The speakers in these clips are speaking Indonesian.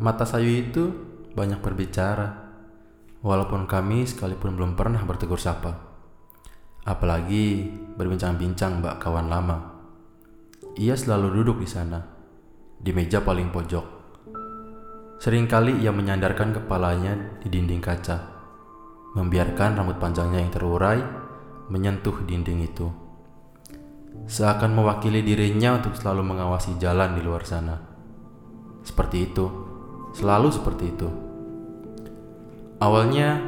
Mata Sayu itu banyak berbicara, walaupun kami sekalipun belum pernah bertegur sapa. Apalagi berbincang-bincang mbak kawan lama. Ia selalu duduk di sana, di meja paling pojok. Seringkali ia menyandarkan kepalanya di dinding kaca, membiarkan rambut panjangnya yang terurai menyentuh dinding itu. Seakan mewakili dirinya untuk selalu mengawasi jalan di luar sana. Seperti itu, selalu seperti itu. Awalnya,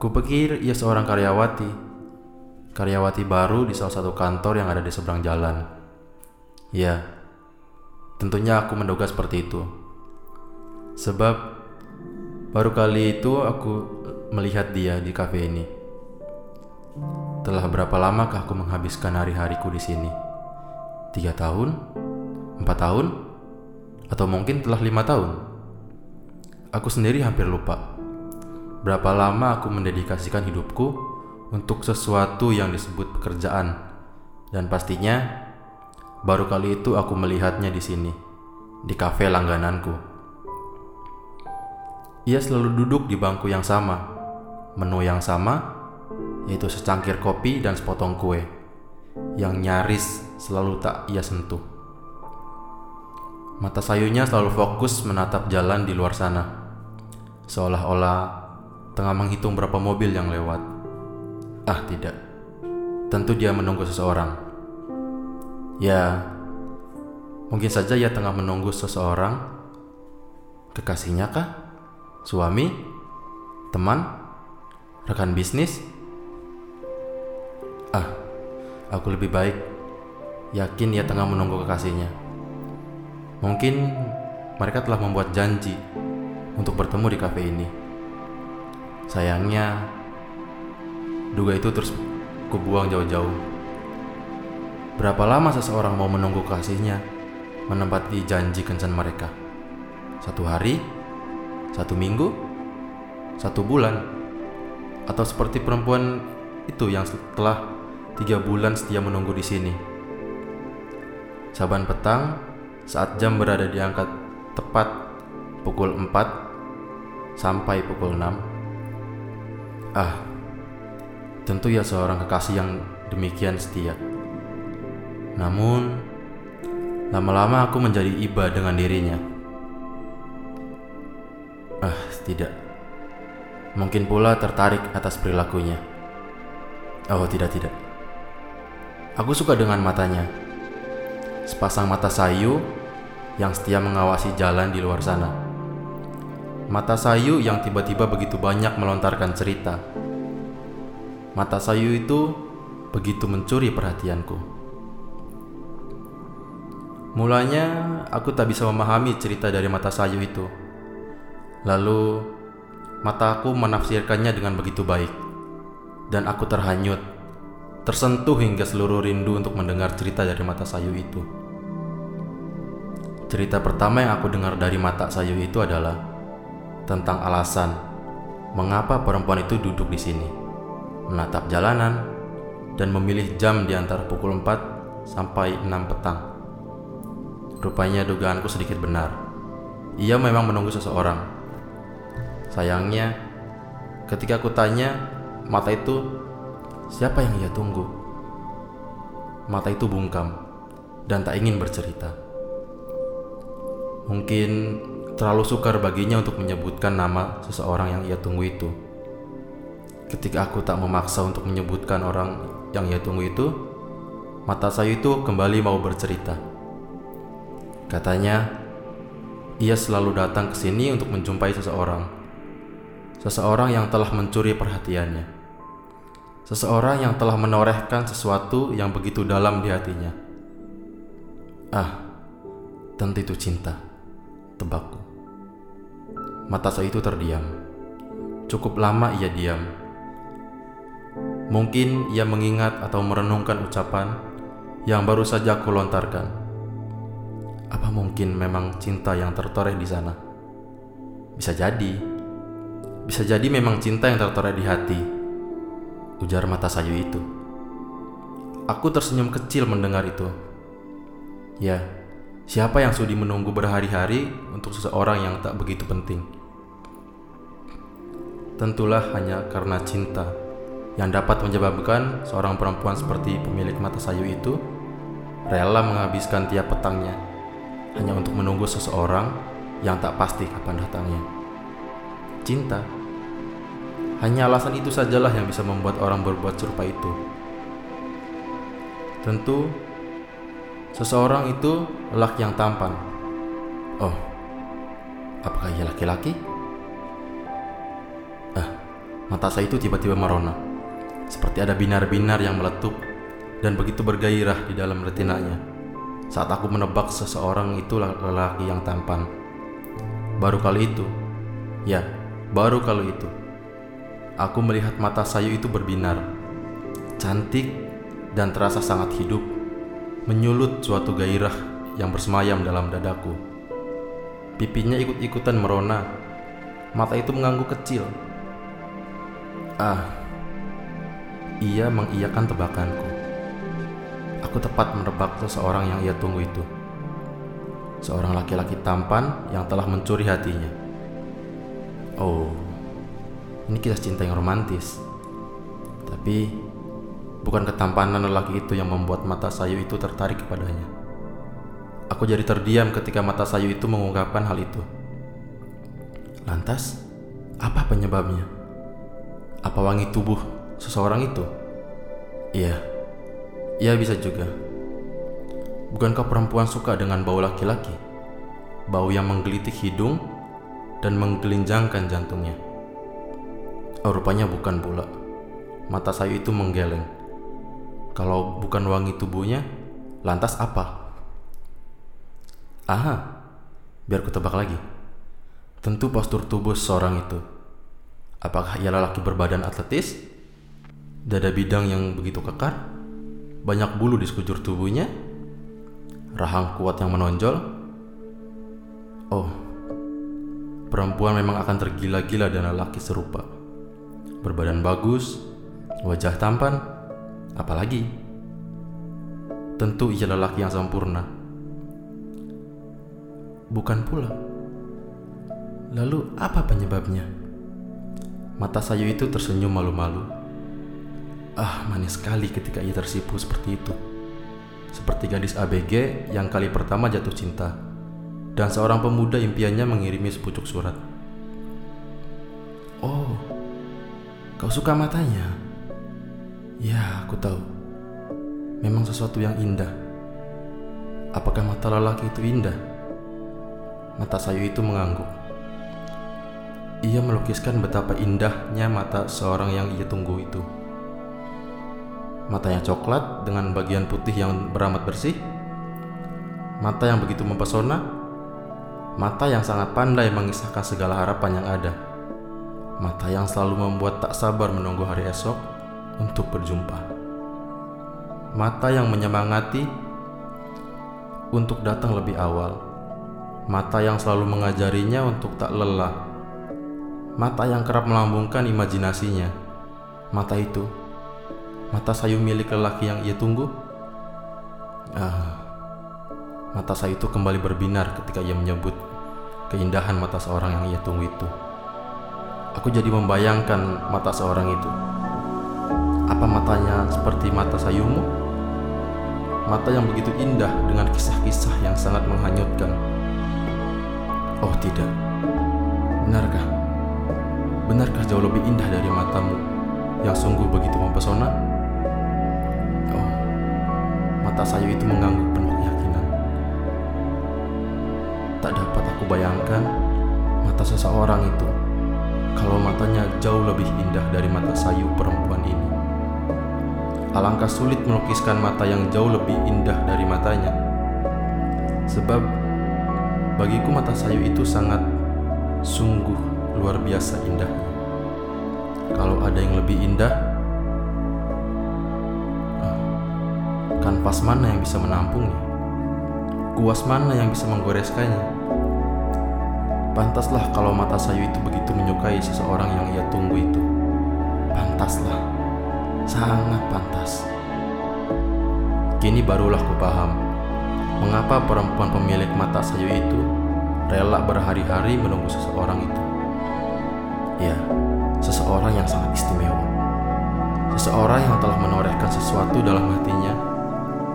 kupikir ia seorang karyawati, karyawati baru di salah satu kantor yang ada di seberang jalan. Ya, tentunya aku menduga seperti itu. Sebab baru kali itu aku melihat dia di kafe ini. Telah berapa lamakah aku menghabiskan hari-hariku di sini? Tiga tahun? Empat tahun? Atau mungkin telah lima tahun? Aku sendiri hampir lupa. Berapa lama aku mendedikasikan hidupku untuk sesuatu yang disebut pekerjaan. Dan pastinya, baru kali itu aku melihatnya di sini, di kafe langgananku. Ia selalu duduk di bangku yang sama, menu yang sama, yaitu secangkir kopi dan sepotong kue, yang nyaris selalu tak ia sentuh. Mata sayunya selalu fokus menatap jalan di luar sana, seolah-olah tengah menghitung berapa mobil yang lewat. Ah, tidak. Tentu dia menunggu seseorang. Ya, mungkin saja ia tengah menunggu seseorang. Kekasihnya kah? Suami? Teman? Rekan bisnis? Ah, aku lebih baik yakin ia tengah menunggu kekasihnya. Mungkin mereka telah membuat janji untuk bertemu di kafe ini. Sayangnya, duga itu terus kubuang jauh-jauh. Berapa lama seseorang mau menunggu kekasihnya menempati janji kencan mereka? Satu hari? Satu minggu? Satu bulan? Atau seperti perempuan itu yang setelah tiga bulan setia menunggu di sini. Saban petang, saat jam berada di angka tepat pukul 4 sampai pukul 6. Ah, tentu ya seorang kekasih yang demikian setia. Namun, lama-lama aku menjadi iba dengan dirinya. Ah, tidak. Mungkin pula tertarik atas perilakunya. Oh, tidak, tidak. Aku suka dengan matanya. Sepasang mata sayu yang setia mengawasi jalan di luar sana. Mata sayu yang tiba-tiba begitu banyak melontarkan cerita. Mata sayu itu begitu mencuri perhatianku. Mulanya aku tak bisa memahami cerita dari mata sayu itu. Lalu mataku menafsirkannya dengan begitu baik, dan aku terhanyut, tersentuh hingga seluruh rindu untuk mendengar cerita dari mata sayu itu. Cerita pertama yang aku dengar dari mata sayu itu adalah tentang alasan mengapa perempuan itu duduk di sini, menatap jalanan, dan memilih jam di antara pukul 4 sampai 6 petang. Rupanya dugaanku sedikit benar. Ia memang menunggu seseorang Sayangnya, ketika aku tanya, mata itu siapa yang ia tunggu? Mata itu bungkam dan tak ingin bercerita. Mungkin terlalu sukar baginya untuk menyebutkan nama seseorang yang ia tunggu itu. Ketika aku tak memaksa untuk menyebutkan orang yang ia tunggu itu, mata saya itu kembali mau bercerita. Katanya, ia selalu datang ke sini untuk menjumpai seseorang seseorang yang telah mencuri perhatiannya, seseorang yang telah menorehkan sesuatu yang begitu dalam di hatinya. Ah, tentu itu cinta, tebakku. Mata saya itu terdiam. Cukup lama ia diam. Mungkin ia mengingat atau merenungkan ucapan yang baru saja aku lontarkan. Apa mungkin memang cinta yang tertoreh di sana? Bisa jadi. Bisa jadi memang cinta yang tertera di hati, ujar mata sayu itu. Aku tersenyum kecil mendengar itu. Ya, Siapa yang sudi menunggu berhari-hari untuk seseorang yang tak begitu penting? Tentulah hanya karena cinta yang dapat menyebabkan seorang perempuan seperti pemilik mata sayu itu rela menghabiskan tiap petangnya hanya untuk menunggu seseorang yang tak pasti kapan datangnya. Cinta hanya alasan itu sajalah yang bisa membuat orang berbuat serupa itu. Tentu, seseorang itu lelaki yang tampan. Oh, apakah ia laki-laki? Ah, mata saya itu tiba-tiba merona. Seperti ada binar-binar yang meletup dan begitu bergairah di dalam retinanya. Saat aku menebak seseorang itu lelaki yang tampan. Baru kali itu, ya, baru kali itu Aku melihat mata Sayu itu berbinar, cantik dan terasa sangat hidup, menyulut suatu gairah yang bersemayam dalam dadaku. Pipinya ikut-ikutan merona, mata itu mengangguk kecil. Ah, ia mengiyakan tebakanku. Aku tepat menebak seseorang yang ia tunggu itu. Seorang laki-laki tampan yang telah mencuri hatinya. Oh, ini kisah cinta yang romantis. Tapi bukan ketampanan lelaki itu yang membuat mata sayu itu tertarik kepadanya. Aku jadi terdiam ketika mata sayu itu mengungkapkan hal itu. Lantas, apa penyebabnya? Apa wangi tubuh seseorang itu? Iya, iya bisa juga. Bukankah perempuan suka dengan bau laki-laki? Bau yang menggelitik hidung dan menggelinjangkan jantungnya. Oh, rupanya bukan pula. Mata saya itu menggeleng. Kalau bukan wangi tubuhnya, lantas apa? Aha, biar ku tebak lagi. Tentu postur tubuh seorang itu. Apakah ia lelaki berbadan atletis? Dada bidang yang begitu kekar? Banyak bulu di sekujur tubuhnya? Rahang kuat yang menonjol? Oh, perempuan memang akan tergila-gila dengan lelaki serupa berbadan bagus, wajah tampan, apalagi tentu ia lelaki yang sempurna. Bukan pula. Lalu apa penyebabnya? Mata Sayu itu tersenyum malu-malu. Ah, manis sekali ketika ia tersipu seperti itu. Seperti gadis ABG yang kali pertama jatuh cinta. Dan seorang pemuda impiannya mengirimi sepucuk surat. Oh, Kau suka matanya? Ya, aku tahu. Memang sesuatu yang indah. Apakah mata lelaki itu indah? Mata Sayu itu mengangguk. Ia melukiskan betapa indahnya mata seorang yang ia tunggu itu. Matanya coklat dengan bagian putih yang beramat bersih. Mata yang begitu mempesona. Mata yang sangat pandai mengisahkan segala harapan yang ada mata yang selalu membuat tak sabar menunggu hari esok untuk berjumpa. Mata yang menyemangati untuk datang lebih awal. Mata yang selalu mengajarinya untuk tak lelah. Mata yang kerap melambungkan imajinasinya. Mata itu, mata sayu milik lelaki yang ia tunggu. Ah, mata sayu itu kembali berbinar ketika ia menyebut keindahan mata seorang yang ia tunggu itu. Aku jadi membayangkan mata seorang itu. Apa matanya seperti mata sayumu? Mata yang begitu indah dengan kisah-kisah yang sangat menghanyutkan. Oh tidak, benarkah? Benarkah jauh lebih indah dari matamu yang sungguh begitu mempesona? Oh, mata sayu itu mengganggu penuh keyakinan. Tak dapat aku bayangkan mata seseorang itu kalau matanya jauh lebih indah dari mata sayu perempuan ini. Alangkah sulit melukiskan mata yang jauh lebih indah dari matanya. Sebab bagiku mata sayu itu sangat sungguh luar biasa indahnya. Kalau ada yang lebih indah, ah, kanvas mana yang bisa menampungnya? Kuas mana yang bisa menggoreskannya? Pantaslah kalau mata sayu itu begitu menyukai seseorang yang ia tunggu itu. Pantaslah, sangat pantas. Kini barulah ku paham Mengapa perempuan pemilik mata sayu itu rela berhari-hari menunggu seseorang itu? Ya, seseorang yang sangat istimewa. Seseorang yang telah menorehkan sesuatu dalam hatinya,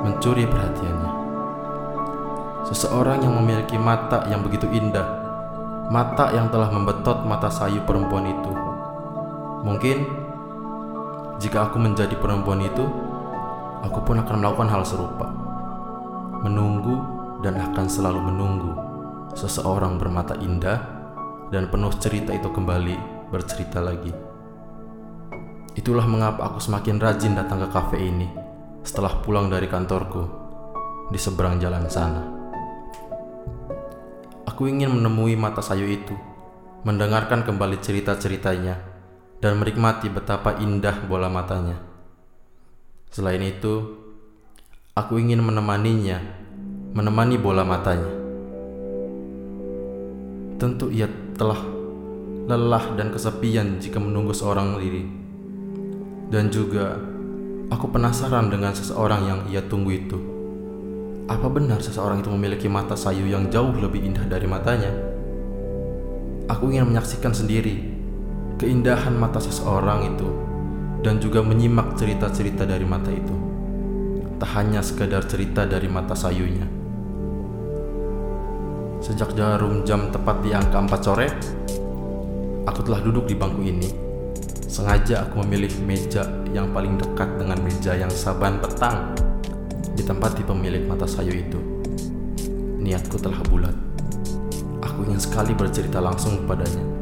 mencuri perhatiannya. Seseorang yang memiliki mata yang begitu indah, mata yang telah membetot mata sayu perempuan itu. Mungkin jika aku menjadi perempuan itu, aku pun akan melakukan hal serupa. Menunggu dan akan selalu menunggu seseorang bermata indah dan penuh cerita itu kembali bercerita lagi. Itulah mengapa aku semakin rajin datang ke kafe ini setelah pulang dari kantorku di seberang jalan sana. Aku ingin menemui mata sayu itu, mendengarkan kembali cerita-ceritanya, dan menikmati betapa indah bola matanya. Selain itu, aku ingin menemaninya, menemani bola matanya. Tentu ia telah lelah dan kesepian jika menunggu seorang diri. Dan juga, aku penasaran dengan seseorang yang ia tunggu itu. Apa benar seseorang itu memiliki mata sayu yang jauh lebih indah dari matanya? Aku ingin menyaksikan sendiri keindahan mata seseorang itu dan juga menyimak cerita-cerita dari mata itu. Tak hanya sekadar cerita dari mata sayunya. Sejak jarum jam tepat di angka 4 sore, aku telah duduk di bangku ini. Sengaja aku memilih meja yang paling dekat dengan meja yang saban petang di tempat di pemilik mata sayu itu. Niatku telah bulat. Aku ingin sekali bercerita langsung kepadanya,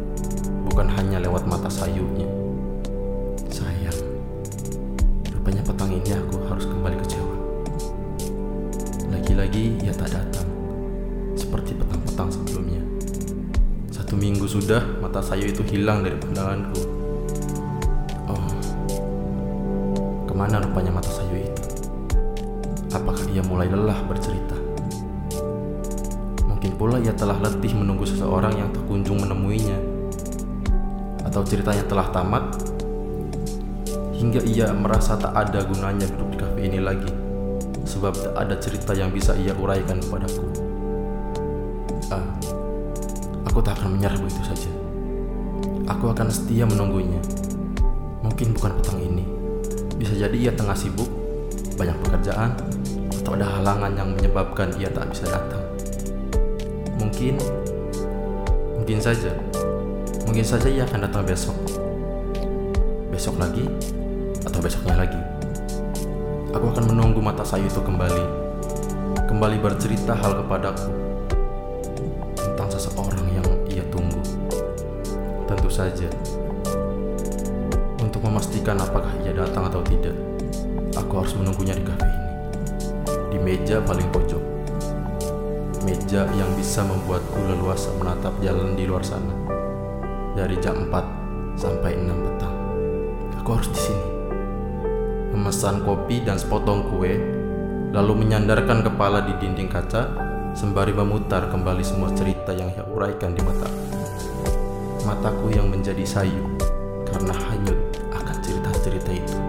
bukan hanya lewat mata sayunya. Sayang, rupanya petang ini aku harus kembali kecewa. Lagi-lagi ia tak datang, seperti petang-petang sebelumnya. Satu minggu sudah mata sayu itu hilang dari pandanganku. Oh, ke mana rupanya mata sayu itu? Apakah ia mulai lelah bercerita? Mungkin pula ia telah letih menunggu seseorang yang tak kunjung menemuinya. Atau ceritanya telah tamat hingga ia merasa tak ada gunanya duduk di kafe ini lagi sebab tak ada cerita yang bisa ia uraikan kepadaku. Ah, aku tak akan menyerah begitu saja. Aku akan setia menunggunya. Mungkin bukan petang ini. Bisa jadi ia tengah sibuk, banyak pekerjaan, atau ada halangan yang menyebabkan ia tak bisa datang. Mungkin, mungkin saja, mungkin saja ia akan datang besok. Besok lagi, atau besoknya lagi. Aku akan menunggu mata sayu itu kembali, kembali bercerita hal kepadaku tentang seseorang yang ia tunggu. Tentu saja, untuk memastikan apakah ia datang atau tidak, aku harus menunggunya di kafe ini, di meja paling pojok. Meja yang bisa membuatku leluasa menatap jalan di luar sana. Dari jam 4 sampai 6 petang. Aku harus di sini. Memesan kopi dan sepotong kue, lalu menyandarkan kepala di dinding kaca sembari memutar kembali semua cerita yang ia uraikan di mataku. Mataku yang menjadi sayu karena hanyut akan cerita-cerita itu.